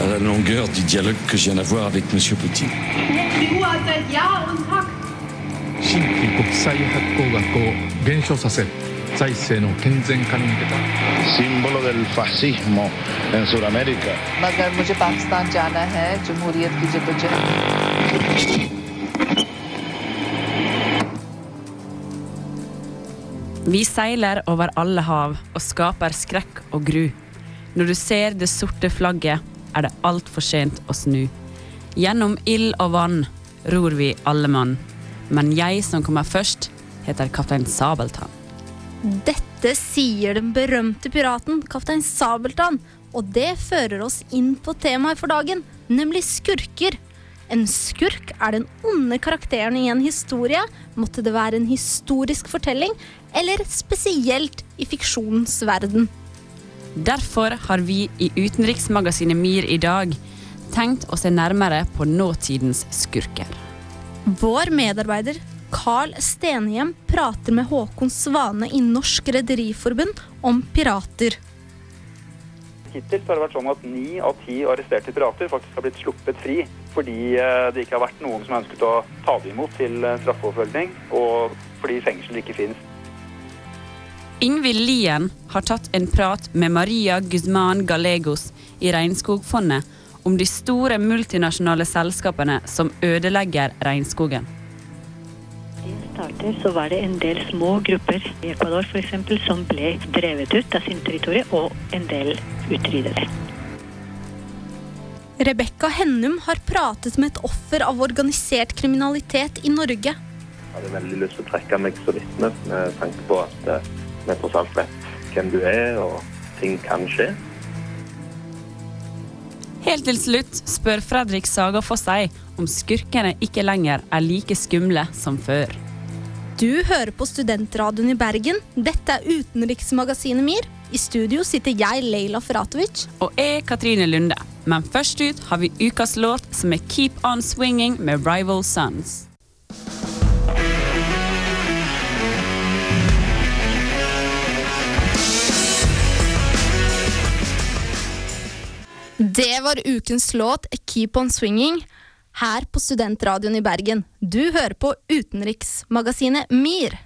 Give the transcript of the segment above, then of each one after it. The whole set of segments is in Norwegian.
à la longueur du dialogue que je viens d'avoir avec M. Poutine. Símbolo del fascismo en Sudamérica. Vi seiler over alle hav og skaper skrekk og gru. Når du ser det sorte flagget, er det altfor sent å snu. Gjennom ild og vann ror vi alle mann. Men jeg som kommer først, heter kaptein Sabeltann. Dette sier den berømte piraten kaptein Sabeltann, og det fører oss inn på temaet for dagen, nemlig skurker. En skurk er den onde karakteren i en historie, måtte det være en historisk fortelling, eller spesielt i fiksjonens verden. Derfor har vi i utenriksmagasinet MIR i dag tenkt å se nærmere på nåtidens skurker. Vår medarbeider Carl Stenhjem prater med Håkon Svane i Norsk Rederiforbund om pirater. Hittil har det vært sånn at ni av ti arresterte pirater faktisk har blitt sluppet fri fordi eh, det ikke har vært noen som har ønsket å ta dem imot til eh, straffeforfølgning, og fordi fengsel ikke finnes. Ingvild Lien har tatt en prat med Maria Guzman Gallegos i Regnskogfondet om de store multinasjonale selskapene som ødelegger regnskogen. I starter så var det en del små grupper i Ecuador for eksempel, som ble drevet ut av sin territorium, og en del utryddet. Rebekka Hennum har pratet med et offer av organisert kriminalitet i Norge. Jeg hadde veldig lyst til å trekke meg som vitne med tanke på at eh, vi tross alt vet hvem du er, og ting kan skje. Helt til slutt spør Fredrik Sagafoss seg om skurkene ikke lenger er like skumle som før. Du hører på Studentradioen i Bergen. Dette er utenriksmagasinet MIR. I studio sitter jeg, Leila Feratovic. Og jeg, Katrine Lunde. Men først ut har vi ukas låt, som er Keep On Swinging med Rival Sons. Det var ukens låt Keep On Swinging her på Studentradioen i Bergen. Du hører på utenriksmagasinet MIR.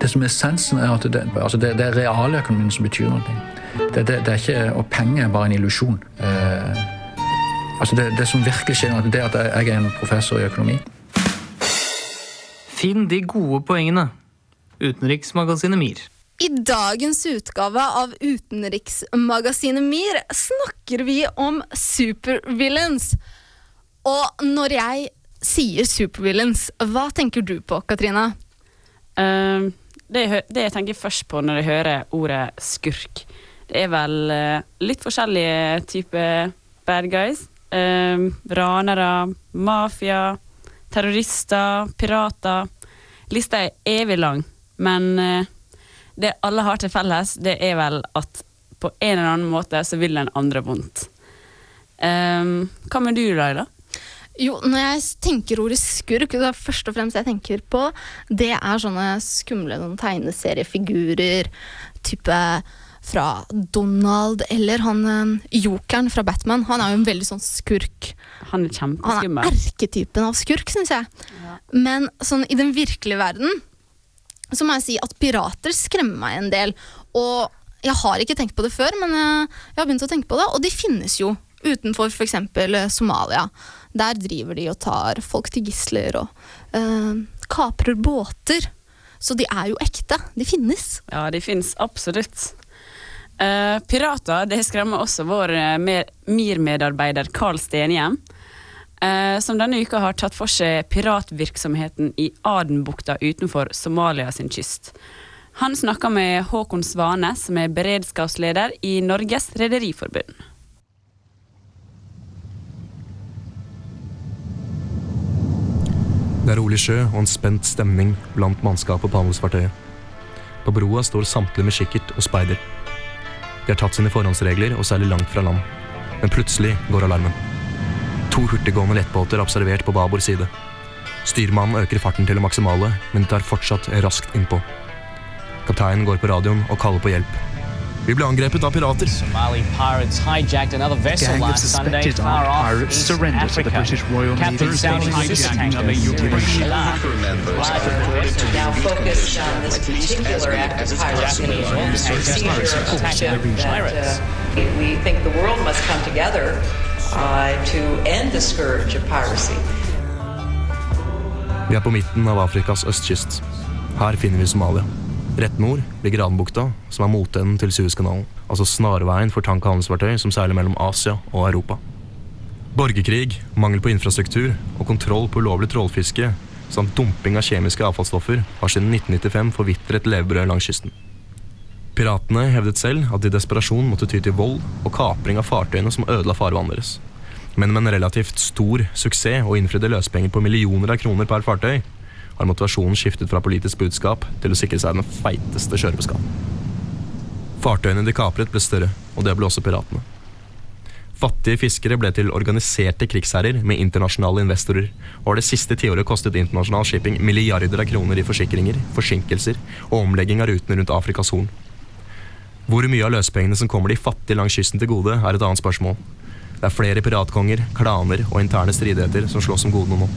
Det som er essensen, er at det, altså det, det er realøkonomien som betyr noe. Det, det, det er ikke, og penger er bare en illusjon. Eh, altså det, det som virkelig skjer, det er at jeg er en professor i økonomi. Finn de gode poengene. Utenriksmagasinet MIR. I dagens utgave av utenriksmagasinet MIR snakker vi om supervillains. Og når jeg sier supervillains, hva tenker du på, Katrine? Uh, det, jeg det jeg tenker først på når jeg hører ordet skurk, det er vel uh, litt forskjellige typer bad guys. Uh, ranere, mafia, terrorister, pirater. Lista er evig lang, men eh, det alle har til felles, det er vel at på en eller annen måte så vil den andre vondt. Um, hva med du, Laila? Jo, når jeg tenker ordet skurk, det er først og fremst jeg tenker på, det er sånne skumle noen tegneseriefigurer, type fra Donald, eller han eh, jokeren fra Batman. Han er jo en veldig sånn skurk. Han er kjempeskummel. Han er erketypen av skurk, syns jeg. Men sånn i den virkelige verden så må jeg si at pirater skremmer meg en del. Og jeg har ikke tenkt på det før, men jeg, jeg har begynt å tenke på det. Og de finnes jo utenfor f.eks. Somalia. Der driver de og tar folk til gisler og øh, kaprer båter. Så de er jo ekte. De finnes. Ja, de finnes absolutt. Uh, pirater det skremmer også vår eh, mer- MIR-medarbeider Carl Stenhjem, eh, som denne uka har tatt for seg piratvirksomheten i Adenbukta utenfor Somalia sin kyst. Han snakker med Håkon Svane, som er beredskapsleder i Norges Rederiforbund. Det er rolig sjø og en spent stemning blant mannskapet på handelsfartøyet. På broa står samtlige med kikkert og speider. De har tatt sine forhåndsregler og seiler langt fra land. Men plutselig går alarmen. To hurtiggående lettbåter er observert på babord side. Styrmannen øker farten til det maksimale, men tar fortsatt raskt innpå. Kapteinen går på radioen og kaller på hjelp. Vi ble angrepet av pirater. Somali pirates hijacked another vessel gang last Sunday far off East to Africa. British Royal Navy. Captain Saudi Thursday supertankers Now focused on this particular act of piracy. The seizure of a attacked ship the that, pirates. we think the world must come together uh, to end the scourge of piracy. Vi er på midten av Afrikas østkyst. Her finner vi Somalia. Rett nord ligger Adenbukta, som er motenden til Suezkanalen. Altså snarveien for tank- og handelsfartøy som seiler mellom Asia og Europa. Borgerkrig, mangel på infrastruktur og kontroll på ulovlig trålfiske samt dumping av kjemiske avfallsstoffer har siden 1995 forvitret levebrød langs kysten. Piratene hevdet selv at de i desperasjon måtte ty til vold og kapring av fartøyene som ødela farvannet deres. Men med en relativt stor suksess og innfridde løsepenger på millioner av kroner per fartøy, har motivasjonen skiftet fra politisk budskap til å sikre seg den feiteste kjørebeskalen. Fartøyene de kapret ble større, og det ble også piratene. Fattige fiskere ble til organiserte krigsherrer med internasjonale investorer, og har det siste tiåret kostet internasjonal shipping milliarder av kroner i forsikringer, forsinkelser og omlegging av rutene rundt Afrikas Horn. Hvor mye av løsepengene som kommer de fattige langs kysten til gode, er et annet spørsmål. Det er flere piratkonger, klaner og interne stridigheter som slåss om godene nå.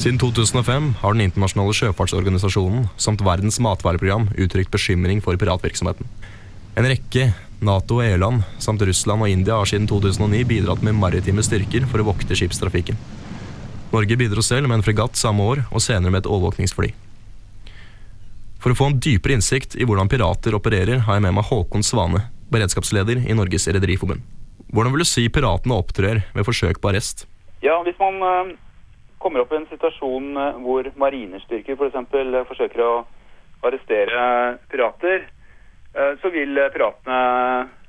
Siden 2005 har Den internasjonale sjøfartsorganisasjonen samt Verdens matvareprogram uttrykt bekymring for piratvirksomheten. En rekke Nato- og EU-land samt Russland og India har siden 2009 bidratt med maritime styrker for å vokte skipstrafikken. Norge bidro selv med en fregatt samme år, og senere med et overvåkningsfly. For å få en dypere innsikt i hvordan pirater opererer, har jeg med meg Håkon Svane, beredskapsleder i Norges Rederiforbund. Hvordan vil du si piratene opptrer ved forsøk på arrest? Ja, hvis man eh, kommer opp i en situasjon eh, hvor marinestyrker f.eks. For uh, forsøker å arrestere pirater, eh, så vil eh, piratene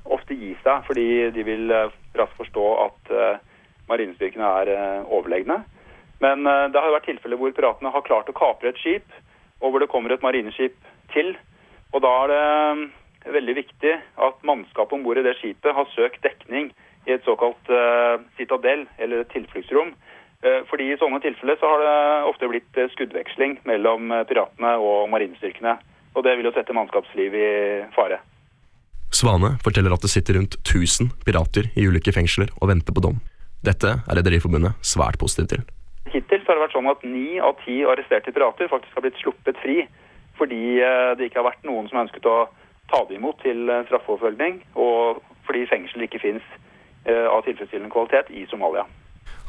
ofte gi seg, fordi de vil eh, raskt forstå at eh, marinestyrkene er eh, overlegne. Men eh, det har vært tilfeller hvor piratene har klart å kapre et skip, og hvor det kommer et marineskip til. Og da er det eh, veldig viktig at mannskapet om bord i det skipet har søkt dekning i et såkalt uh, citadell, eller et tilfluktsrom. Uh, fordi i sånne tilfeller så har det ofte blitt skuddveksling mellom piratene og marinestyrkene. Og det vil jo sette mannskapsliv i fare. Svane forteller at det sitter rundt 1000 pirater i ulike fengsler og venter på dom. Dette er Rederiforbundet svært positiv til. Hittil har det vært sånn at ni av ti arresterte pirater faktisk har blitt sluppet fri fordi eh, det ikke har vært noen som har ønsket å ta dem imot til eh, straffeforfølgning, og fordi fengsel ikke finnes eh, av tilfredsstillende kvalitet i Somalia.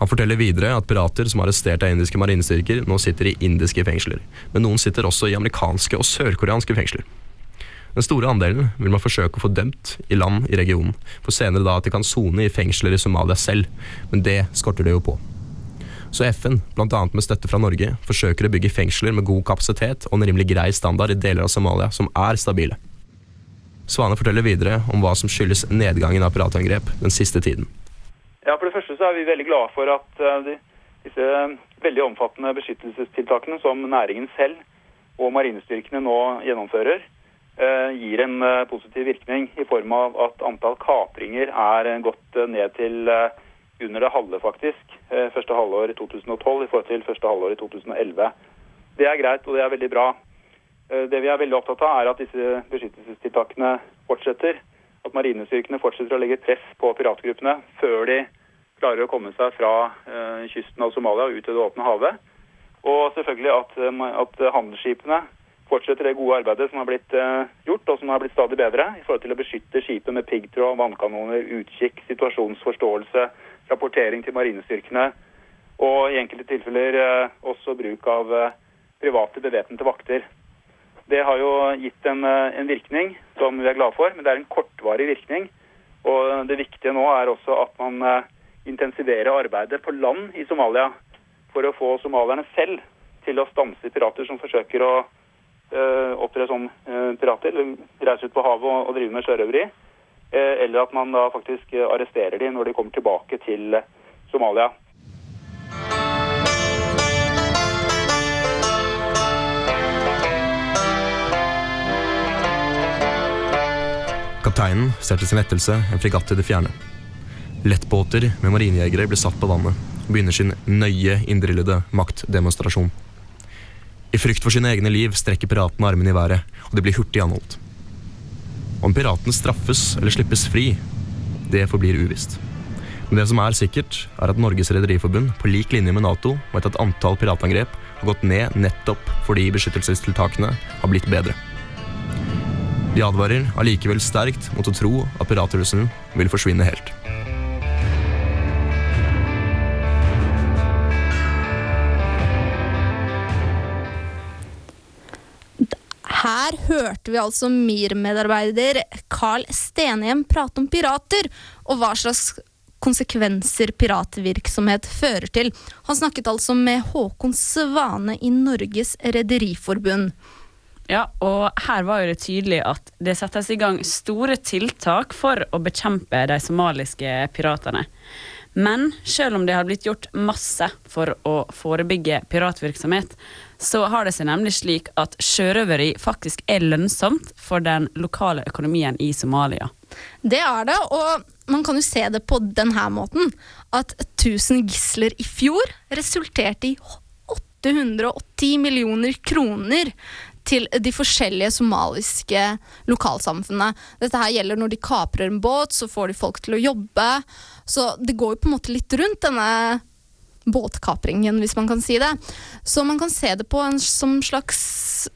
Han forteller videre at pirater som er arrestert av indiske marinestyrker, nå sitter i indiske fengsler. Men noen sitter også i amerikanske og sørkoreanske fengsler. Den store andelen vil man forsøke å få dømt i land i regionen, for senere da at de kan sone i fengsler i Somalia selv, men det skorter det jo på. Så FN, bl.a. med støtte fra Norge, forsøker å bygge fengsler med god kapasitet og en rimelig grei standard i deler av Somalia som er stabile. Svane forteller videre om hva som skyldes nedgangen av piratangrep den siste tiden. Ja, For det første så er vi veldig glade for at eh, de, disse veldig omfattende beskyttelsestiltakene som næringen selv og marinestyrkene nå gjennomfører, eh, gir en eh, positiv virkning i form av at antall kapringer er eh, gått eh, ned til eh, under det halve, faktisk. eh, Første halvår i 2012 i forhold til første halvår i 2011. Det er greit, og det er veldig bra. Eh, Det vi er veldig opptatt av, er at disse beskyttelsestiltakene fortsetter. At marinestyrkene fortsetter å legge press på piratgruppene før de klarer å komme seg fra eh, kysten av Somalia og ut til det åpne havet. Og selvfølgelig at, at handelsskipene fortsetter det gode arbeidet som har blitt gjort, og som har blitt stadig bedre i forhold til å beskytte skipet med piggtråd, vannkanoner, utkikk, situasjonsforståelse, rapportering til marinestyrkene, og i enkelte tilfeller eh, også bruk av eh, private bevæpnede vakter. Det har jo gitt en, eh, en virkning som vi er glad for, men det er en kortvarig virkning. Og det viktige nå er også at man intensiverer arbeidet på land i Somalia for å få somalierne selv til å stanse pirater som forsøker å eh, opptre som eh, pirater, eller reise ut på havet og, og drive med sjørøveri. Eh, eller at man da faktisk eh, arresterer dem når de kommer tilbake til eh, Somalia. Kapteinen ser til sin lettelse en fregatt i det fjerne. Lettbåter med marinejegere blir satt på vannet og begynner sin nøye inndrillede maktdemonstrasjon. I frykt for sine egne liv strekker piratene armene i været, og de blir hurtig anholdt. Om piratene straffes eller slippes fri, det forblir uvisst. Men det som er sikkert, er at Norges Rederiforbund, på lik linje med Nato, vet at antall piratangrep har gått ned nettopp fordi beskyttelsestiltakene har blitt bedre. De advarer allikevel sterkt mot å tro at piratrusselen vil forsvinne helt. Her hørte vi altså MIR-medarbeider Carl Stenhjem prate om pirater, og hva slags konsekvenser piratvirksomhet fører til. Han snakket altså med Håkon Svane i Norges Rederiforbund. Ja, og her var jo det tydelig at det settes i gang store tiltak for å bekjempe de somaliske piratene. Men selv om det har blitt gjort masse for å forebygge piratvirksomhet, så har det seg nemlig slik at sjørøveri faktisk er lønnsomt for den lokale økonomien i Somalia. Det er det, og man kan jo se det på denne måten. At 1000 gisler i fjor resulterte i 810 millioner kroner til de forskjellige somaliske lokalsamfunnene. Dette her gjelder når de kaprer en båt, så får de folk til å jobbe. Så det går jo på en måte litt rundt denne båtkapringen, hvis man kan si det. Så man kan se det på en som slags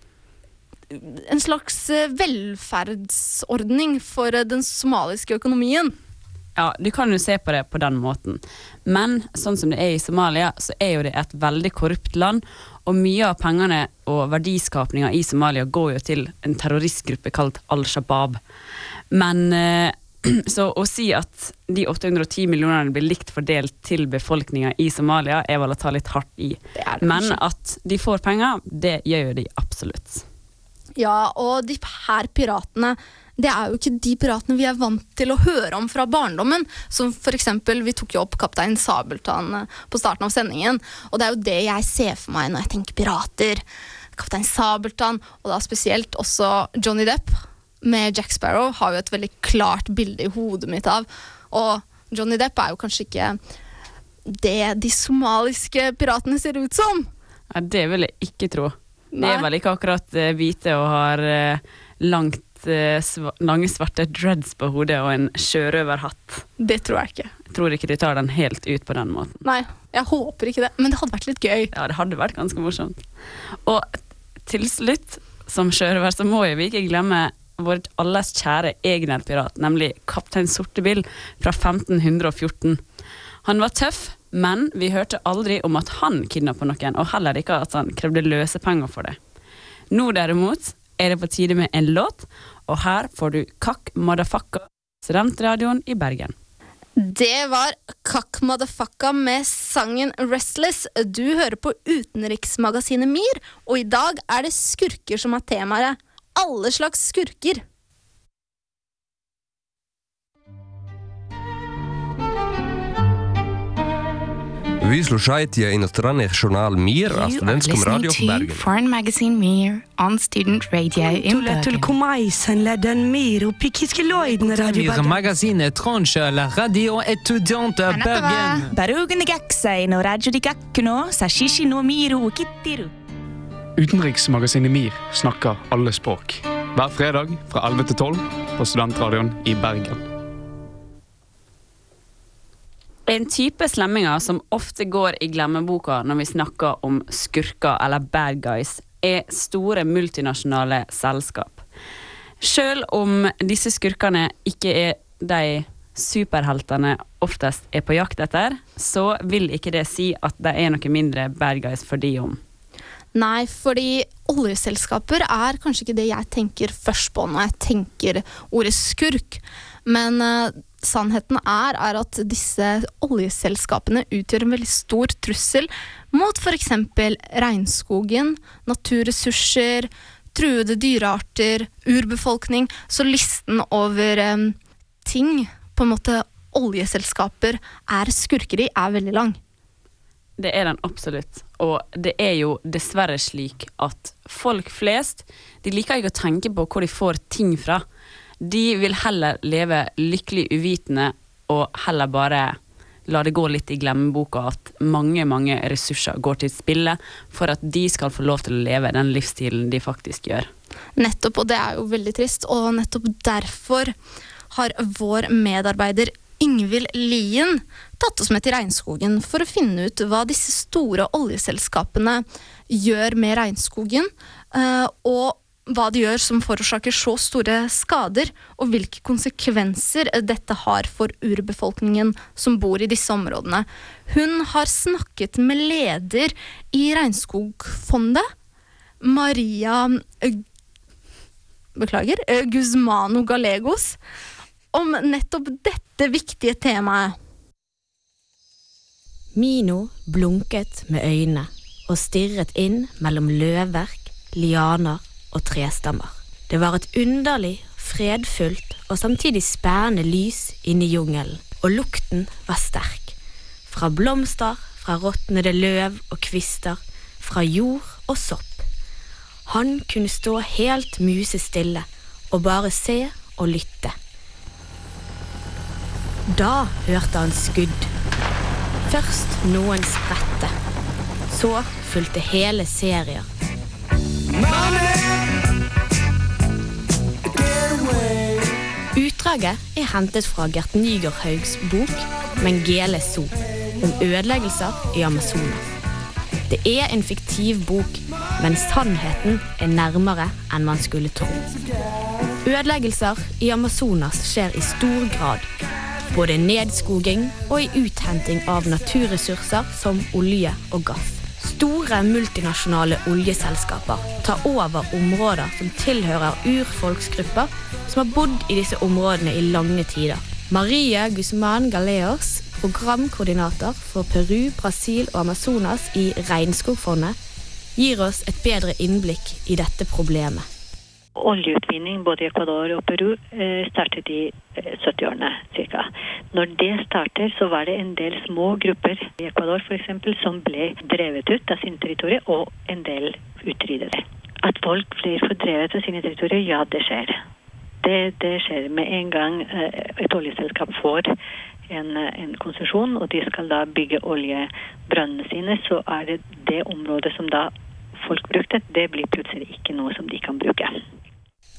en slags eh, velferdsordning for eh, den somaliske økonomien. Ja, du kan jo se på det på den måten. Men sånn som det er i Somalia, så er jo det et veldig korrupt land. Og mye av pengene og verdiskapninga i Somalia går jo til en terroristgruppe kalt Al Shabaab. Men eh, så å si at de 810 millionene blir likt fordelt til befolkninga i Somalia, er vel å ta litt hardt i. det Men at de får penger, det gjør jo de absolutt. Ja, og de her piratene det er jo ikke de piratene vi er vant til å høre om fra barndommen. Som for eksempel, Vi tok jo opp Kaptein Sabeltann eh, på starten av sendingen. Og det er jo det jeg ser for meg når jeg tenker pirater. Kaptein Sabeltann, og da spesielt også Johnny Depp med Jack Sparrow, har jo et veldig klart bilde i hodet mitt av. Og Johnny Depp er jo kanskje ikke det de somaliske piratene ser ut som. Nei, det vil jeg ikke tro. De er vel ikke akkurat eh, hvite og har eh, langt, lange, svarte dreads på hodet og en sjørøverhatt. Det tror jeg ikke. Jeg tror ikke de tar den helt ut på den måten. Nei, jeg håper ikke det. Men det hadde vært litt gøy. Ja, det hadde vært ganske morsomt. Og til slutt, som sjørøver, så må vi ikke glemme vår alles kjære Egnell-pirat, nemlig Kaptein Sortebil fra 1514. Han var tøff, men vi hørte aldri om at han kidnappa noen, og heller ikke at han krevde løsepenger for det. Nå derimot er det på tide med en låt, og her får du Kakk Madafakka, studentradioen i Bergen. Det var Kakk Madafakka med sangen Restless. Du hører på utenriksmagasinet MIR, og i dag er det skurker som er temaet. Alle slags skurker. Vi slušajte иностранный журнал «Мир» о студентском радио в Bergen. Foreign magazine «Мир» on student radio in Bergen. magazine étrange la radio étudiante à Bergen. Bergen gaksein og radio de gakkuno, sashishi no miru kittiru. Utenriksmagasinet MIR snakker alle språk. Hver fredag fra 11 til 12 på Studentradioen i Bergen. En type slemminger som ofte går i glemmeboka når vi snakker om skurker eller bad guys, er store multinasjonale selskap. Selv om disse skurkene ikke er de superheltene oftest er på jakt etter, så vil ikke det si at de er noe mindre bad guys for de om. Nei, fordi oljeselskaper er kanskje ikke det jeg tenker først på når jeg tenker ordet skurk. Men eh, sannheten er, er at disse oljeselskapene utgjør en veldig stor trussel mot f.eks. regnskogen, naturressurser, truede dyrearter, urbefolkning. Så listen over um, ting på en måte oljeselskaper er skurker i, er veldig lang. Det er den absolutt. Og det er jo dessverre slik at folk flest de liker ikke å tenke på hvor de får ting fra. De vil heller leve lykkelig uvitende og heller bare la det gå litt i glemmeboka at mange mange ressurser går til spille for at de skal få lov til å leve den livsstilen de faktisk gjør. Nettopp, og det er jo veldig trist. Og nettopp derfor har vår medarbeider Yngvild Lien tatt oss med til regnskogen for å finne ut hva disse store oljeselskapene gjør med regnskogen, eh, og hva de gjør som forårsaker så store skader, og hvilke konsekvenser dette har for urbefolkningen som bor i disse områdene. Hun har snakket med leder i Regnskogfondet, Maria Beklager, Guzmano Gallegos, om nettopp dette viktige temaet. Mino blunket med øynene og stirret inn mellom løvverk, lianer og trestammer. Det var et underlig, fredfullt og samtidig spennende lys inne i jungelen, og lukten var sterk. Fra blomster, fra råtnede løv og kvister, fra jord og sopp. Han kunne stå helt musestille og bare se og lytte. Da hørte han skudd. Først noen spredte. Så fulgte hele serier. Utdraget er hentet fra Gert Nygerhaugs bok 'Mengele Zoo' om ødeleggelser i Amazonas. Det er en fiktiv bok, men sannheten er nærmere enn man skulle tro. Ødeleggelser i Amazonas skjer i stor grad. Både nedskoging og i uthenting av naturressurser som olje og gass. Store multinasjonale oljeselskaper tar over områder som tilhører urfolksgrupper som har bodd i disse områdene i lange tider. Maria Guzman Galeos, programkoordinator for Peru, Brasil og Amazonas i Regnskogfondet, gir oss et bedre innblikk i dette problemet. Oljeutvinning både i Ecuador og Peru eh, startet i eh, 70-årene ca. Når det starter, så var det en del små grupper i Ecuador for eksempel, som ble drevet ut av sine territorier, og en del utryddet. At folk blir fordrevet fra sine territorier, ja, det skjer. Det, det skjer med en gang eh, et oljeselskap får en, eh, en konsesjon, og de skal da bygge oljebrønnene sine, så er det det området som da folk brukte, det blir plutselig ikke noe som de kan bruke.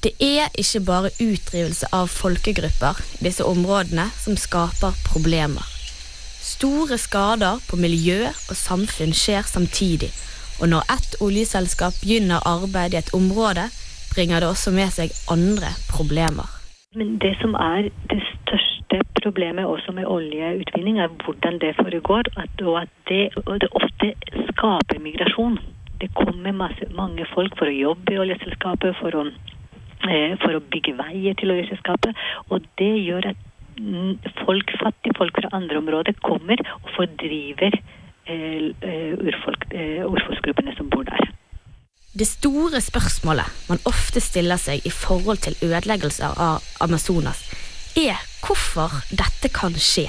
Det er ikke bare utdrivelse av folkegrupper i disse områdene som skaper problemer. Store skader på miljø og samfunn skjer samtidig, og når ett oljeselskap begynner arbeid i et område, bringer det også med seg andre problemer. Men det som er det største problemet også med oljeutvinning, er hvordan det foregår, og at det, og det ofte skaper migrasjon. Det kommer masse, mange folk for å jobbe i oljeselskapet, for å, for å bygge veier til oljeselskapet, og det gjør at mm, folk, fattige folk fra andre områder kommer og fordriver eh, eh, urfolk, eh, urfolksgruppene som bor der. Det store spørsmålet man ofte stiller seg i forhold til ødeleggelser av Amazonas, er hvorfor dette kan skje.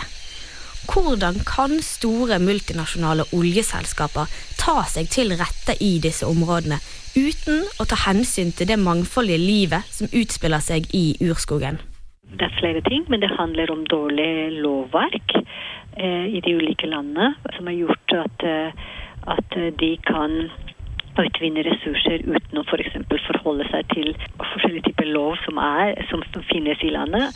Hvordan kan store multinasjonale oljeselskaper ta seg til rette i disse områdene uten å ta hensyn til det mangfoldige livet som utspiller seg i urskogen? Det er flere ting, men det handler om dårlig lovverk eh, i de ulike landene, som har gjort at, eh, at de kan utvinne ressurser uten å f.eks. For forholde seg til forskjellige typer lov som, er, som finnes i landet.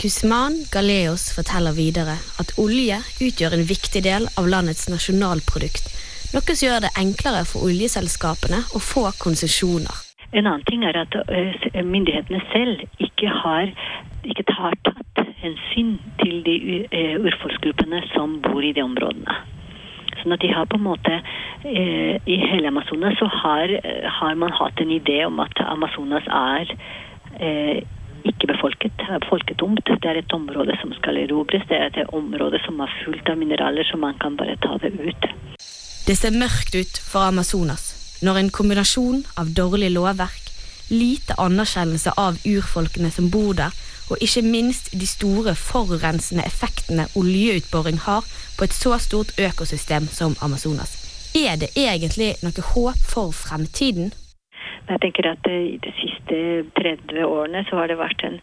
Guzman Galeos forteller videre at olje utgjør en viktig del av landets nasjonalprodukt, noe som gjør det enklere for oljeselskapene å få konsesjoner. En annen ting er at uh, myndighetene selv ikke har ikke har tatt hensyn til de uh, urfolksgruppene som bor i de områdene. Sånn at de har på en måte uh, I hele Amazonas så har, har, man hatt en idé om at Amazonas er ikke befolket, er folketomt. Det er et område som skal erobres. Det er et område som er fullt av mineraler, så man kan bare ta det ut. Det ser mørkt ut for Amazonas når en kombinasjon av dårlig lovverk, lite anerkjennelse av urfolkene som bor der, og ikke minst de store forurensende effektene oljeutboring har på et så stort økosystem som Amazonas. Er det egentlig noe håp for fremtiden? Jeg tenker at I de siste 30 årene så har det vært en,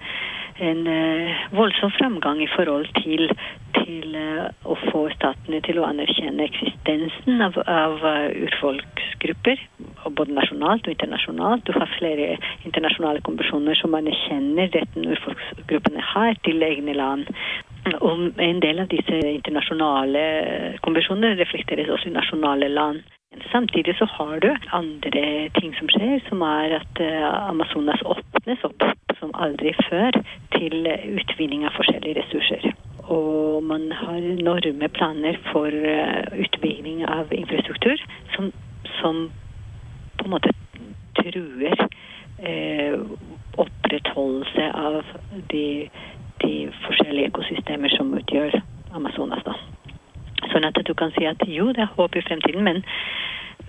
en eh, voldsom framgang i forhold til, til eh, å få statene til å anerkjenne eksistensen av, av eh, urfolksgrupper, både nasjonalt og internasjonalt. Du har flere internasjonale konvensjoner som anerkjenner retten urfolksgruppene har til egne land. Og en del av disse internasjonale konvensjonene reflekteres også i nasjonale land. Samtidig så har du andre ting som skjer, som er at eh, Amazonas åpnes opp som aldri før til utvinning av forskjellige ressurser. Og man har enorme planer for eh, utbygging av infrastruktur som, som på en måte truer eh, opprettholdelse av de, de forskjellige ekosystemer som utgjør Amazonas. da. Sånn at du kan si at jo, det er håp i fremtiden, men,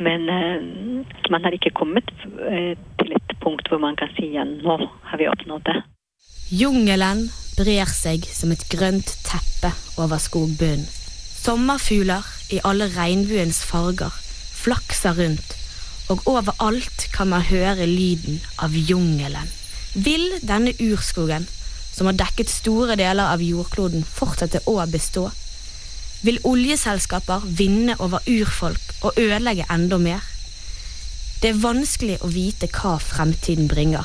men eh, man har ikke kommet eh, til et punkt hvor man kan si ja, nå har vi oppnådd det. Jungelen brer seg som et grønt teppe over skogbunnen. Sommerfugler i alle regnbuens farger flakser rundt, og overalt kan man høre lyden av jungelen. Vil denne urskogen, som har dekket store deler av jordkloden, fortsette å bestå? Vil oljeselskaper vinne over urfolk og ødelegge enda mer? Det er vanskelig å vite hva fremtiden bringer,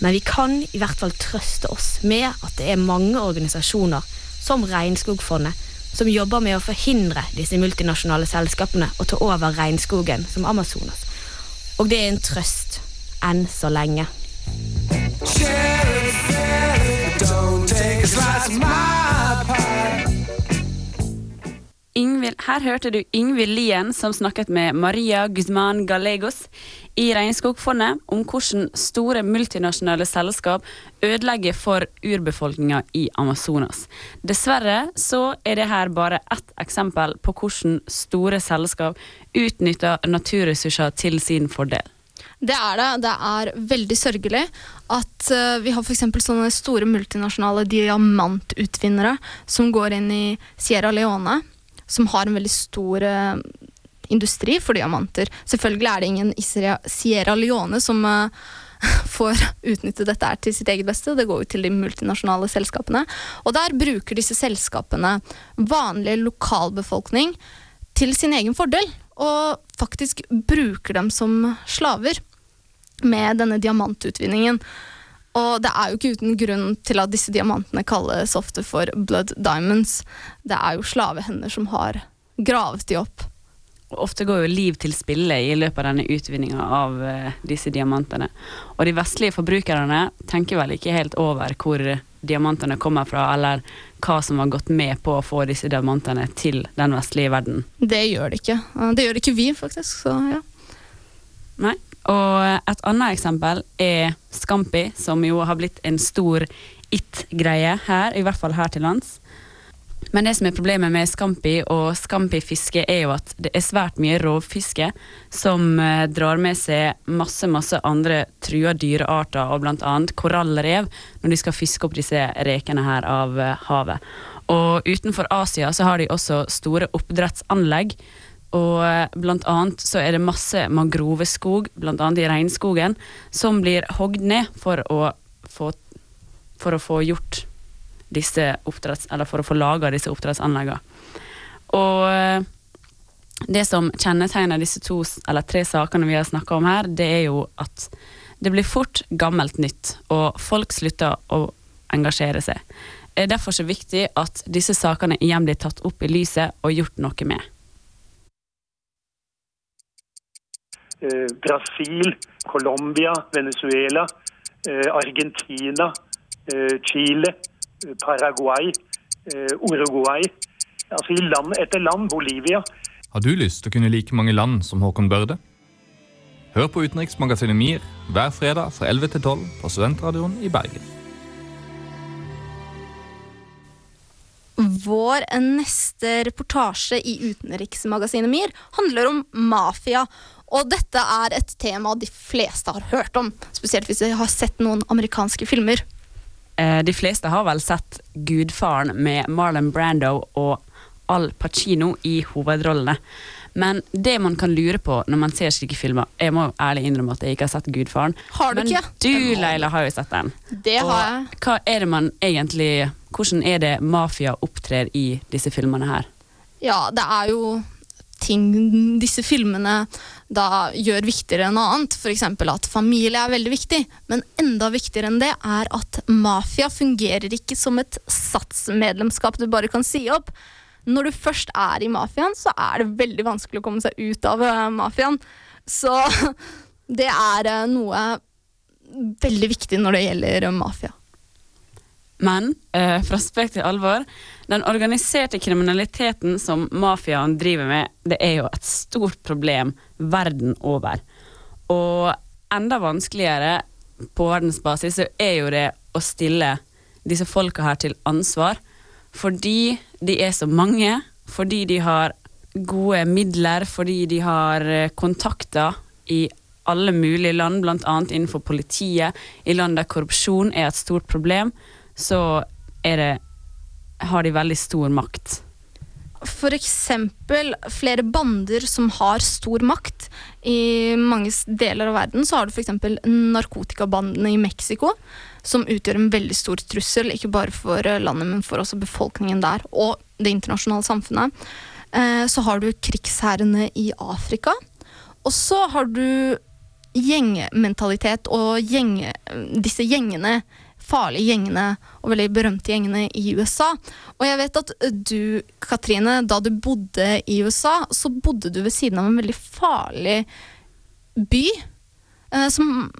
men vi kan i hvert fall trøste oss med at det er mange organisasjoner, som Regnskogfondet, som jobber med å forhindre disse multinasjonale selskapene å ta over regnskogen som Amazonas. Og det er en trøst. Enn så lenge. Ingvild, her hørte du Yngvild Lien som snakket med Maria Guzman Gallegos i Regnskogfondet om hvordan store multinasjonale selskap ødelegger for urbefolkninga i Amazonas. Dessverre så er det her bare ett eksempel på hvordan store selskap utnytter naturressurser til sin fordel. Det er det. Det er veldig sørgelig at uh, vi har f.eks. sånne store multinasjonale diamantutvinnere som går inn i Sierra Leone, som har en veldig stor uh, industri for diamanter. Selvfølgelig er det ingen i Sierra, Leone som uh, får utnytte dette til sitt eget beste. Det går jo til de multinasjonale selskapene. Og der bruker disse selskapene vanlig lokalbefolkning til sin egen fordel. Og faktisk bruker dem som slaver med denne diamantutvinningen. Og det er jo ikke uten grunn til at disse diamantene kalles ofte for blood diamonds. Det er jo slavehender som har gravet de opp. Ofte går jo liv til spille i løpet av denne utvinninga av eh, disse diamantene. Og de vestlige forbrukerne tenker vel ikke helt over hvor diamantene kommer fra, eller hva som har gått med på å få disse diamantene til den vestlige verden. Det gjør det ikke. Det gjør ikke vi, faktisk. Så ja. Nei. Og et annet eksempel er Scampi, som jo har blitt en stor it-greie her, i hvert fall her til lands. Men det som er problemet med Scampi og Scampi-fiske, er jo at det er svært mye rovfiske som eh, drar med seg masse, masse andre trua dyrearter, og annet korallrev, når de skal fiske opp disse rekene her av eh, havet. Og utenfor Asia så har de også store oppdrettsanlegg og eh, blant annet så er det masse mangroveskog, blant annet i regnskogen, som blir hogd ned for å få, for å få gjort disse oppdretts... Eller for å få laga disse oppdrettsanleggene. Og eh, det som kjennetegner disse to, eller tre sakene vi har snakka om her, det er jo at det blir fort gammelt nytt, og folk slutter å engasjere seg. Det er derfor så viktig at disse sakene igjen blir tatt opp i lyset og gjort noe med. Brasil, Colombia, Venezuela, eh, Argentina, eh, Chile, Paraguay, Uruguay. Altså i land etter land. Bolivia. Har du lyst til å kunne like mange land som Håkon Børde? Hør på utenriksmagasinet MIR hver fredag fra 11 til 12 på Studentradioen i Bergen. Vår neste reportasje i utenriksmagasinet MIR handler om mafia. Og dette er et tema de fleste har hørt om, spesielt hvis de har sett noen amerikanske filmer. Eh, de fleste har vel sett Gudfaren med Marlon Brando og Al Pacino i hovedrollene. Men det man kan lure på når man ser slike filmer Jeg må ærlig innrømme at jeg ikke har sett Gudfaren. Har du men ikke? du, Leila, har jo sett den. Det har jeg. Hva er det man egentlig Hvordan er det mafia opptrer i disse filmene her? Ja, det er jo ting disse filmene da gjør viktigere enn annet. F.eks. at familie er veldig viktig. Men enda viktigere enn det er at mafia fungerer ikke som et satsmedlemskap du bare kan si opp. Når du først er i mafiaen, så er det veldig vanskelig å komme seg ut av eh, mafiaen. Så det er eh, noe veldig viktig når det gjelder mafia. Men eh, fra spøk til alvor, den organiserte kriminaliteten som mafiaen driver med, det er jo et stort problem verden over. Og enda vanskeligere på verdensbasis så er jo det å stille disse folka her til ansvar. Fordi de er så mange, fordi de har gode midler, fordi de har eh, kontakter i alle mulige land, bl.a. innenfor politiet, i land der korrupsjon er et stort problem så er det har de veldig stor makt. Eksempel flere bander som har stor makt. I mange deler av verden så har du f.eks. narkotikabandene i Mexico, som utgjør en veldig stor trussel, ikke bare for landet, men for også befolkningen der, og det internasjonale samfunnet. Eh, Så har du krigsherrene i Afrika, og så har du gjengmentalitet og gjeng, disse gjengene farlige gjengene og veldig berømte gjengene i USA. Og jeg vet at du, Katrine, da du bodde i USA, så bodde du ved siden av en veldig farlig by. Eh, som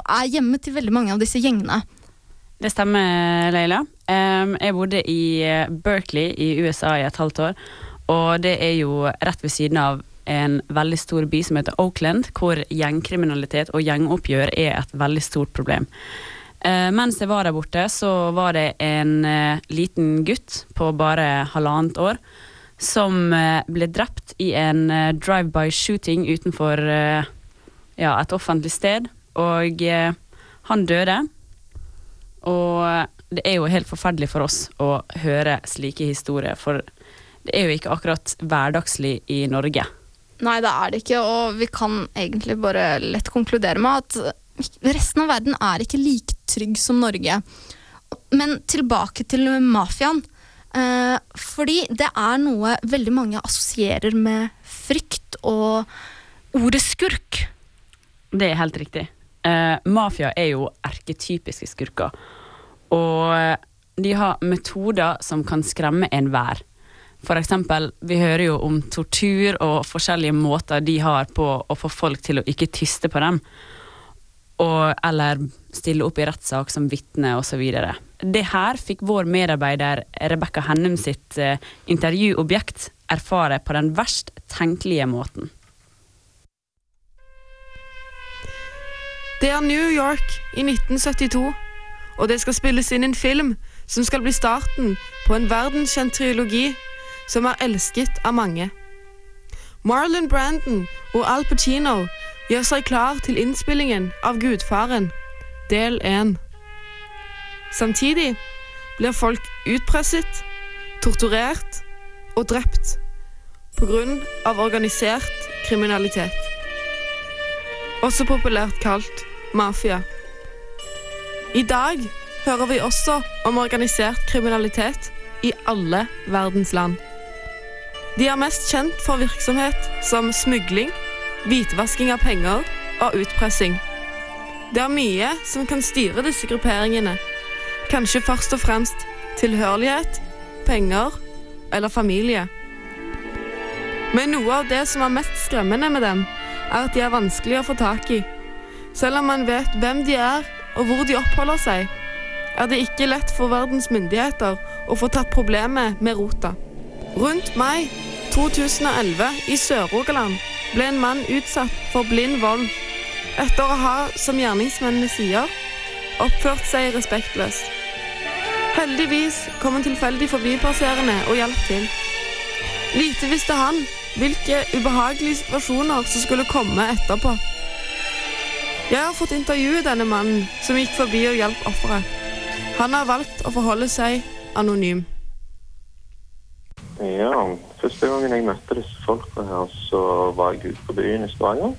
er hjemme til veldig mange av disse gjengene. Det stemmer, Leila. Um, jeg bodde i eh, Berkeley i USA i et halvt år. Og det er jo rett ved siden av en veldig stor by som heter Oakland, hvor gjengkriminalitet og gjengoppgjør er et veldig stort problem. Eh, mens jeg var der borte, så var det en eh, liten gutt på bare halvannet år som eh, ble drept i en eh, drive-by shooting utenfor ja, et offentlig sted. Og han døde. Og det er jo helt forferdelig for oss å høre slike historier, for det er jo ikke akkurat hverdagslig i Norge. Nei, det er det ikke, og vi kan egentlig bare lett konkludere med at resten av verden er ikke like trygg som Norge. Men tilbake til mafiaen. Eh, fordi det er noe veldig mange assosierer med frykt og ordet skurk. Det er helt riktig. Eh, mafia er jo erketypiske skurker. Og eh, de har metoder som kan skremme enhver. For eksempel, vi hører jo om tortur og forskjellige måter de har på å få folk til å ikke tyste på dem. Og, eller stille opp i rettssak som vitne osv. Det her fikk vår medarbeider Rebekka Hennum sitt eh, intervjuobjekt erfare på den verst tenkelige måten. Det er New York i 1972, og det skal spilles inn en film som skal bli starten på en verdenskjent trilogi som er elsket av mange. Marlon Brandon og Al Pacino gjør seg klar til innspillingen av Gudfaren, del 1. Samtidig blir folk utpresset, torturert og drept av organisert kriminalitet. Også populært kalt mafia. I dag hører vi også om organisert kriminalitet i alle verdens land. De er mest kjent for virksomhet som smugling, hvitvasking av penger og utpressing. Det er mye som kan styre disse grupperingene. Kanskje først og fremst tilhørighet, penger eller familie. Men noe av det som er mest skremmende med dem, er at de er vanskelig å få tak i. Selv om man vet hvem de er og hvor de oppholder seg, er det ikke lett for verdens myndigheter å få tatt problemet med rota. Rundt mai 2011 i Sør-Rogaland ble en mann utsatt for blind vold etter å ha, som gjerningsmennene sier, oppført seg respektløst. Heldigvis kom en tilfeldig forbipasserende og hjalp til. Lite visste han hvilke ubehagelige situasjoner som skulle komme etterpå. Jeg har fått intervjue denne mannen som gikk forbi og hjalp offeret. Han har valgt å forholde seg anonym. Ja, første gangen jeg møtte disse folka her, så var jeg ute på byen i Stavanger.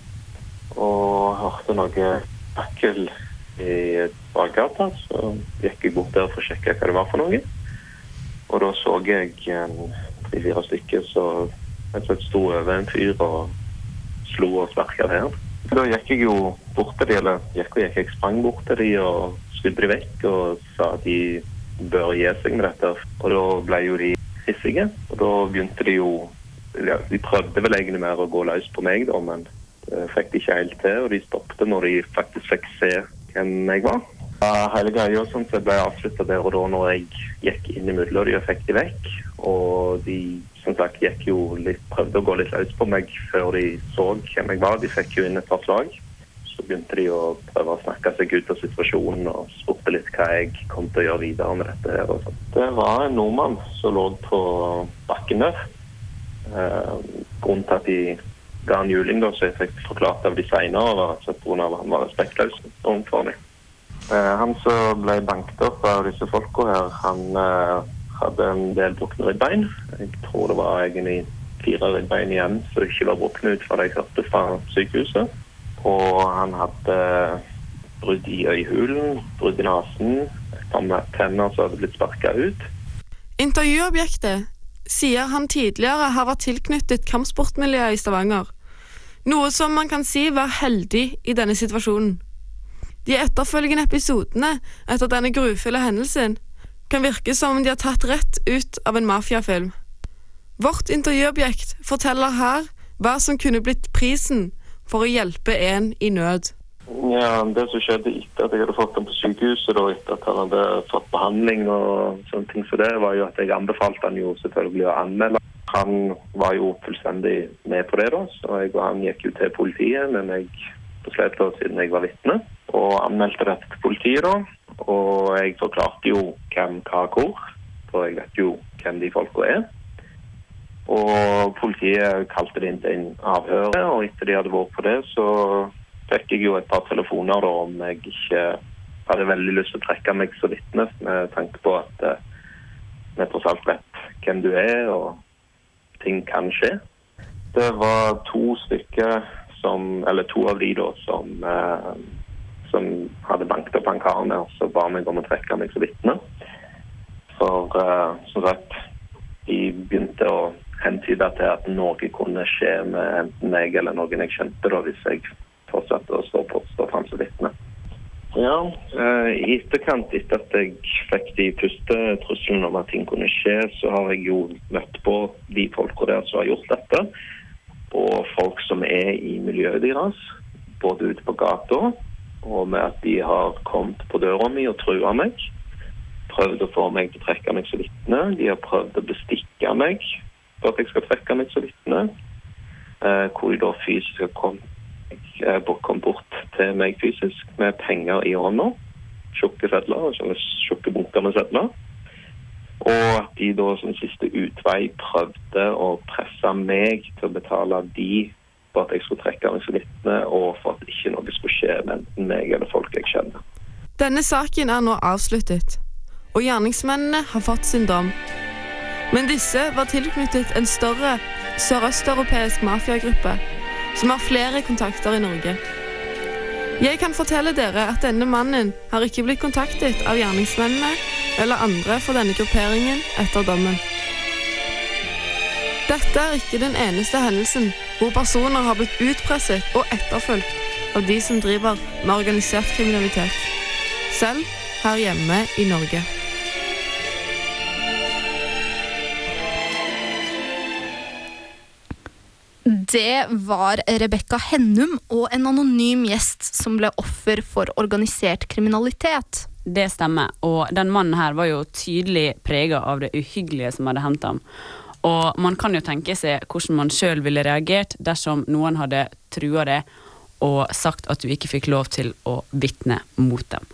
Og hørte noe akkel i bakgata. Så gikk jeg bort der for å sjekke hva det var for noe. Og da så jeg tre-fire stykker som rett sto over en fyr og slo og sparka til. Da gikk jeg jo bort til de, eller gikk og gikk, jeg sprang bort til de og skudde de vekk og sa at de bør gi seg med dette. Og da ble jo de hissige, og da begynte de jo ja, De prøvde vel egentlig mer å gå løs på meg, da, men det fikk de ikke helt til. Og de stoppet når de faktisk fikk se hvem jeg var. Hele greia sånn, så ble avslutta der og da når jeg gikk inn imellom de og fikk de vekk. Og de som sagt gikk jo litt, prøvde å gå litt løs på meg før de så hvem jeg var. De fikk jo inn et par slag. Så begynte de å prøve å snakke seg ut av situasjonen og spurte litt hva jeg kom til å gjøre videre med dette. her. Det var en nordmann som lå på bakken der. Eh, grunnen til at de ga en juling, da, så jeg fikk forklart av de seinere, var at pga. at han var respektløs overfor meg. Eh, han som ble banket opp av disse folka her, han eh, hadde en del brukne ribbein. Jeg tror det var egentlig fire ribbein igjen som ikke var brukne ut fra det jeg hørte fra sykehuset. Og han hadde brudd i øyehulen, brudd i nesen, tenner som hadde blitt sparka ut. Intervjuobjektet sier han tidligere har vært tilknyttet kampsportmiljøet i Stavanger, noe som man kan si var heldig i denne situasjonen. De etterfølgende episodene etter denne grufulle hendelsen kan virke som om de har tatt rett ut av en mafiafilm. Vårt intervjuobjekt forteller her hva som kunne blitt prisen for å hjelpe en i nød. Ja, Det som skjedde etter at jeg hadde fått ham på sykehuset, og etter at han hadde fått behandling, og sånne ting så det, var jo at jeg anbefalte han jo selvfølgelig å anmelde. Han var jo fullstendig med på det, da, så jeg og han gikk jo til politiet, men jeg besløt da siden jeg var vitne, og anmeldte dette til politiet. da, Og jeg forklarte jo hvem, hva, hvor, for jeg vet jo hvem de folka er. Og politiet kalte det inn til en avhør, og etter de hadde vært på det, så fikk jeg jo et par telefoner da om jeg ikke hadde veldig lyst til å trekke meg som vitne, med tanke på at eh, vi tross alt vet hvem du er, og ting kan skje. Det var to stykker som Eller to av de da som, eh, som hadde banket opp han karen der, så ba meg om å trekke meg som vitne. For eh, som sagt, de begynte å hentyde til at noe kunne skje med enten meg eller noen jeg kjente, da, hvis jeg fortsatte å stå, på, stå fram som vitne. Ja, eh, I etterkant, etter at jeg fikk de første truslene om at ting kunne skje, så har jeg jo møtt på de folka der som har gjort dette. Og folk som er i miljøet deres, både ute på gata og med at de har kommet på døra mi og trua meg. Prøvd å få meg til å trekke meg som vitne. De har prøvd å bestikke meg for at jeg skal trekke meg som vitne. Eh, hvor de da fysisk kom, eh, kom bort til meg fysisk med penger i hånda. Tjukke sedler, tjukke bunker med sedler. Og at de da som siste utvei prøvde å presse meg til å betale de for at jeg skulle trekke meg som vitne, og for at ikke noe skulle skje med enten meg eller folk jeg kjenner. Denne saken er nå avsluttet, og gjerningsmennene har fått sin dom. Men disse var tilknyttet en større sørøsteuropeisk mafiagruppe som har flere kontakter i Norge. Jeg kan fortelle dere at denne mannen har ikke blitt kontaktet av gjerningsmennene eller andre for denne grupperingen etter dommen. Dette er ikke den eneste hendelsen hvor personer har blitt utpresset og etterfulgt av de som driver med organisert kriminalitet, selv her hjemme i Norge. Det var Rebekka Hennum og en anonym gjest som ble offer for organisert kriminalitet. Det stemmer, og den mannen her var jo tydelig prega av det uhyggelige som hadde hendt ham. Og man kan jo tenke seg hvordan man sjøl ville reagert dersom noen hadde trua det og sagt at du ikke fikk lov til å vitne mot dem.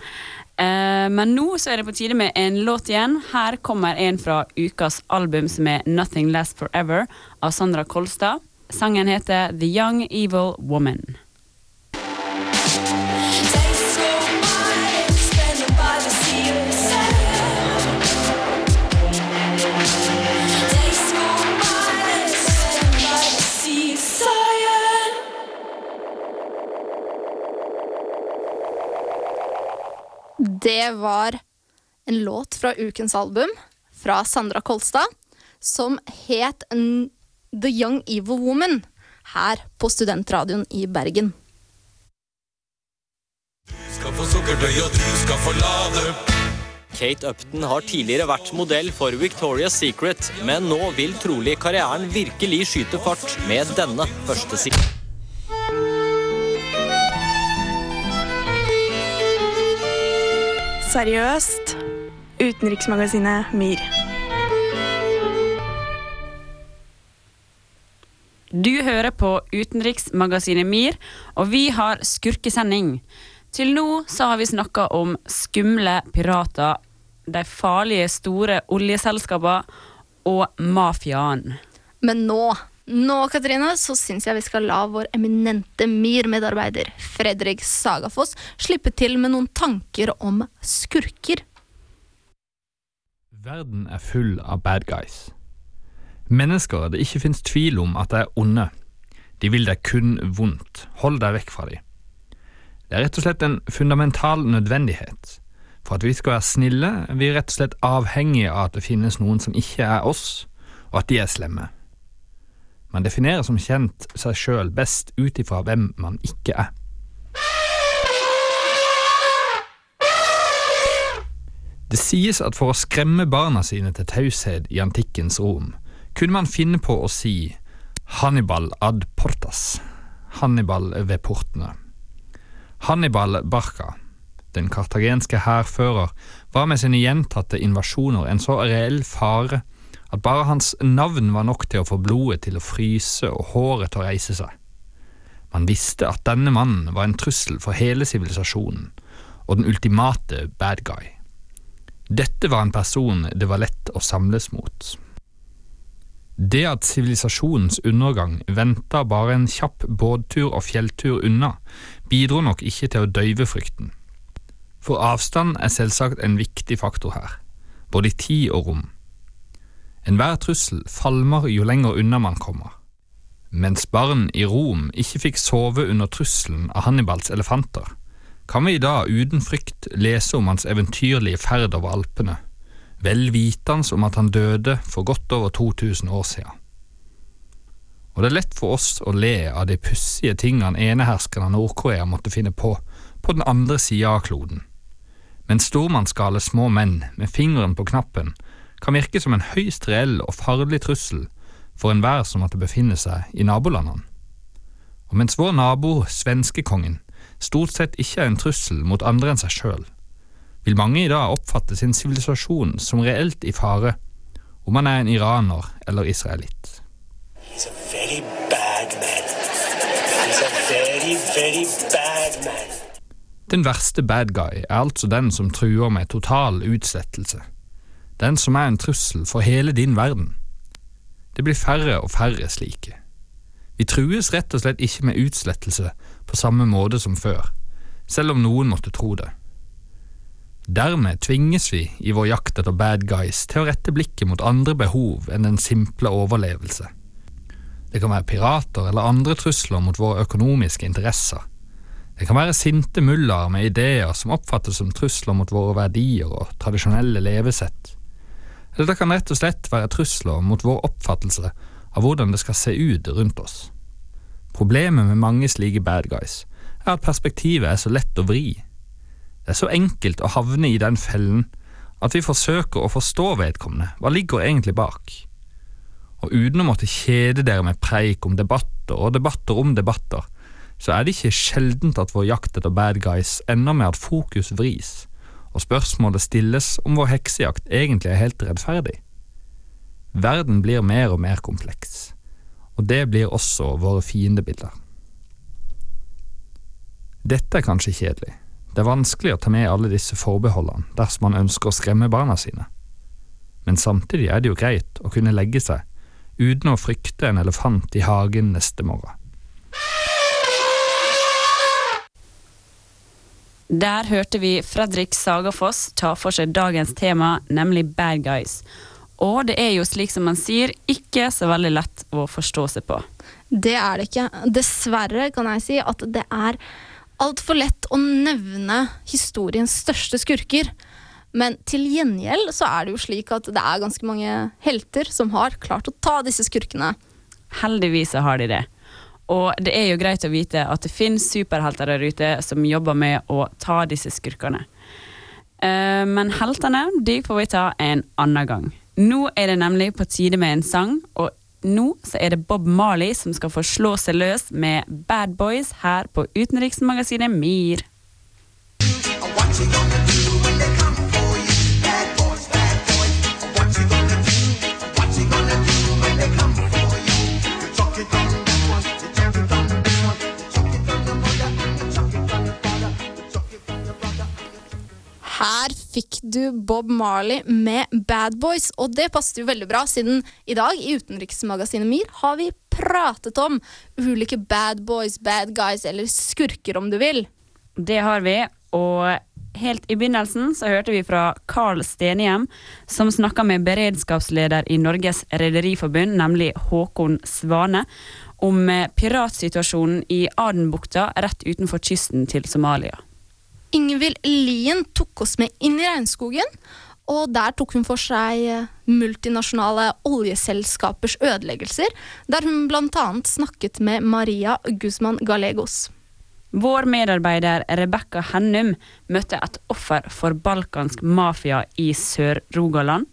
Eh, men nå så er det på tide med en låt igjen. Her kommer en fra ukas album som er 'Nothing Lasts Forever' av Sandra Kolstad. Sangen heter The Young Evil Woman. Det var en låt fra ukens album fra Sandra Kolstad som het The Young Evil Woman her på Studentradioen i Bergen. Skal få sukkertøy, og du skal få lade. Kate Upton har tidligere vært modell for Victoria's Secret, men nå vil trolig karrieren virkelig skyte fart med denne første siden. Seriøst. Utenriksmagasinet MIR. Du hører på utenriksmagasinet MIR, og vi har skurkesending. Til nå så har vi snakka om skumle pirater, de farlige store oljeselskapene og mafiaen. Men nå, nå Katrine, så syns jeg vi skal la vår eminente MIR-medarbeider Fredrik Sagafoss slippe til med noen tanker om skurker. Verden er full av bad guys. Mennesker det ikke finnes tvil om at de er onde. De vil deg kun vondt. Hold deg vekk fra dem. Det er rett og slett en fundamental nødvendighet. For at vi skal være snille, vi er rett og slett avhengige av at det finnes noen som ikke er oss, og at de er slemme. Man definerer som kjent seg sjøl best ut ifra hvem man ikke er. Det sies at for å skremme barna sine til taushet i antikkens Rom, kunne man finne på å si Hannibal ad portas, Hannibal ved portene. Hannibal Barca, den kartagenske hærfører, var med sine gjentatte invasjoner en så reell fare at bare hans navn var nok til å få blodet til å fryse og håret til å reise seg. Man visste at denne mannen var en trussel for hele sivilisasjonen, og den ultimate bad guy. Dette var en person det var lett å samles mot. Det at sivilisasjonens undergang venta bare en kjapp båttur og fjelltur unna, bidro nok ikke til å døyve frykten. For avstand er selvsagt en viktig faktor her, både i tid og rom. Enhver trussel falmer jo lenger unna man kommer. Mens barn i Rom ikke fikk sove under trusselen av Hannibals elefanter, kan vi i dag uten frykt lese om hans eventyrlige ferd over Alpene, vel vitende om at han døde for godt over 2000 år siden. Og det er lett for oss å le av de pussige tingene eneherskeren av Nord-Korea måtte finne på på den andre sida av kloden. Men stormannsgale små menn med fingeren på knappen kan virke som en høyst reell og farlig trussel for enhver som måtte befinne seg i nabolandene. Og mens vår nabo, svenskekongen, stort sett ikke er en trussel mot andre enn seg sjøl, vil mange i dag oppfatte sin sivilisasjon som reelt i fare, om man er en iraner eller israelitt. Very very. Den verste bad guy er altså den som truer med total utslettelse. Den som er en trussel for hele din verden. Det blir færre og færre slike. Vi trues rett og slett ikke med utslettelse på samme måte som før, selv om noen måtte tro det. Dermed tvinges vi i vår jakt etter bad guys til å rette blikket mot andre behov enn den simple overlevelse. Det kan være pirater eller andre trusler mot våre økonomiske interesser. Det kan være sinte mullaer med ideer som oppfattes som trusler mot våre verdier og tradisjonelle levesett. Eller det kan rett og slett være trusler mot vår oppfattelse av hvordan det skal se ut rundt oss. Problemet med mange slike bad guys er at perspektivet er så lett å vri. Det er så enkelt å havne i den fellen at vi forsøker å forstå vedkommende, hva ligger egentlig bak? Og uten å måtte kjede dere med preik om debatter og debatter om debatter, så er det ikke sjeldent at vår jakt etter bad guys ender med at fokus vris, og spørsmålet stilles om vår heksejakt egentlig er helt rettferdig. Verden blir mer og mer kompleks, og det blir også våre fiendebilder. Dette er kanskje kjedelig. Det er vanskelig å ta med alle disse forbeholdene dersom man ønsker å skremme barna sine. Men samtidig er det jo greit å kunne legge seg uten å frykte en elefant i hagen neste morgen. Der hørte vi Fredrik Sagafoss ta for seg dagens tema, nemlig bad guys. Og det er jo slik som man sier, ikke så veldig lett å forstå seg på. Det er det ikke. Dessverre kan jeg si at det er altfor lett å nevne historiens største skurker. Men til gjengjeld så er det jo slik at det er ganske mange helter som har klart å ta disse skurkene. Heldigvis har de det. Og det er jo greit å vite at det finnes superhelter der ute som jobber med å ta disse skurkene. Eh, Men heltene de får vi ta en annen gang. Nå er det nemlig på tide med en sang, og nå så er det Bob Marley som skal få slå seg løs med Bad Boys her på utenriksmagasinet MIR. Her fikk du Bob Marley med Bad Boys, og det passet jo veldig bra, siden i dag i utenriksmagasinet MIR har vi pratet om ulike bad boys, bad guys eller skurker, om du vil. Det har vi, og helt i begynnelsen så hørte vi fra Carl Stenhjem, som snakka med beredskapsleder i Norges Rederiforbund, nemlig Håkon Svane, om eh, piratsituasjonen i Adenbukta rett utenfor kysten til Somalia. Ingvild Lien tok oss med inn i regnskogen, og der tok hun for seg eh, multinasjonale oljeselskapers ødeleggelser, der hun bl.a. snakket med Maria Guzman Gallegos. Vår medarbeider Rebekka Hennum møtte et offer for balkansk mafia i Sør-Rogaland.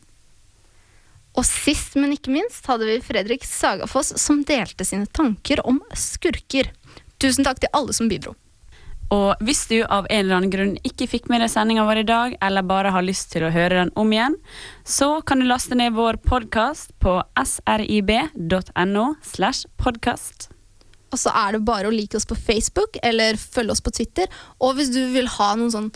Og sist, men ikke minst, hadde vi Fredrik Sagafoss som delte sine tanker om skurker. Tusen takk til alle som bidro. Og hvis du av en eller annen grunn ikke fikk med deg sendinga vår i dag, eller bare har lyst til å høre den om igjen, så kan du laste ned vår podkast på srib.no slash podkast. Og så er det bare å like oss på Facebook eller følge oss på Twitter. Og hvis du vil ha sånn,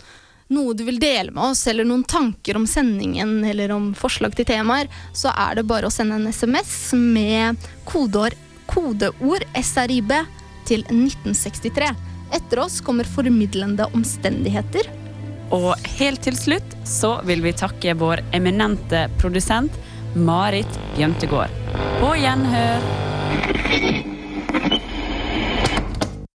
noe du vil dele med oss, eller noen tanker om sendingen eller om forslag til temaer, så er det bare å sende en SMS med kodeord, kodeord SRIB til 1963. Etter oss kommer formidlende omstendigheter. Og helt til slutt så vil vi takke vår eminente produsent Marit Bjøntegård. På gjenhør.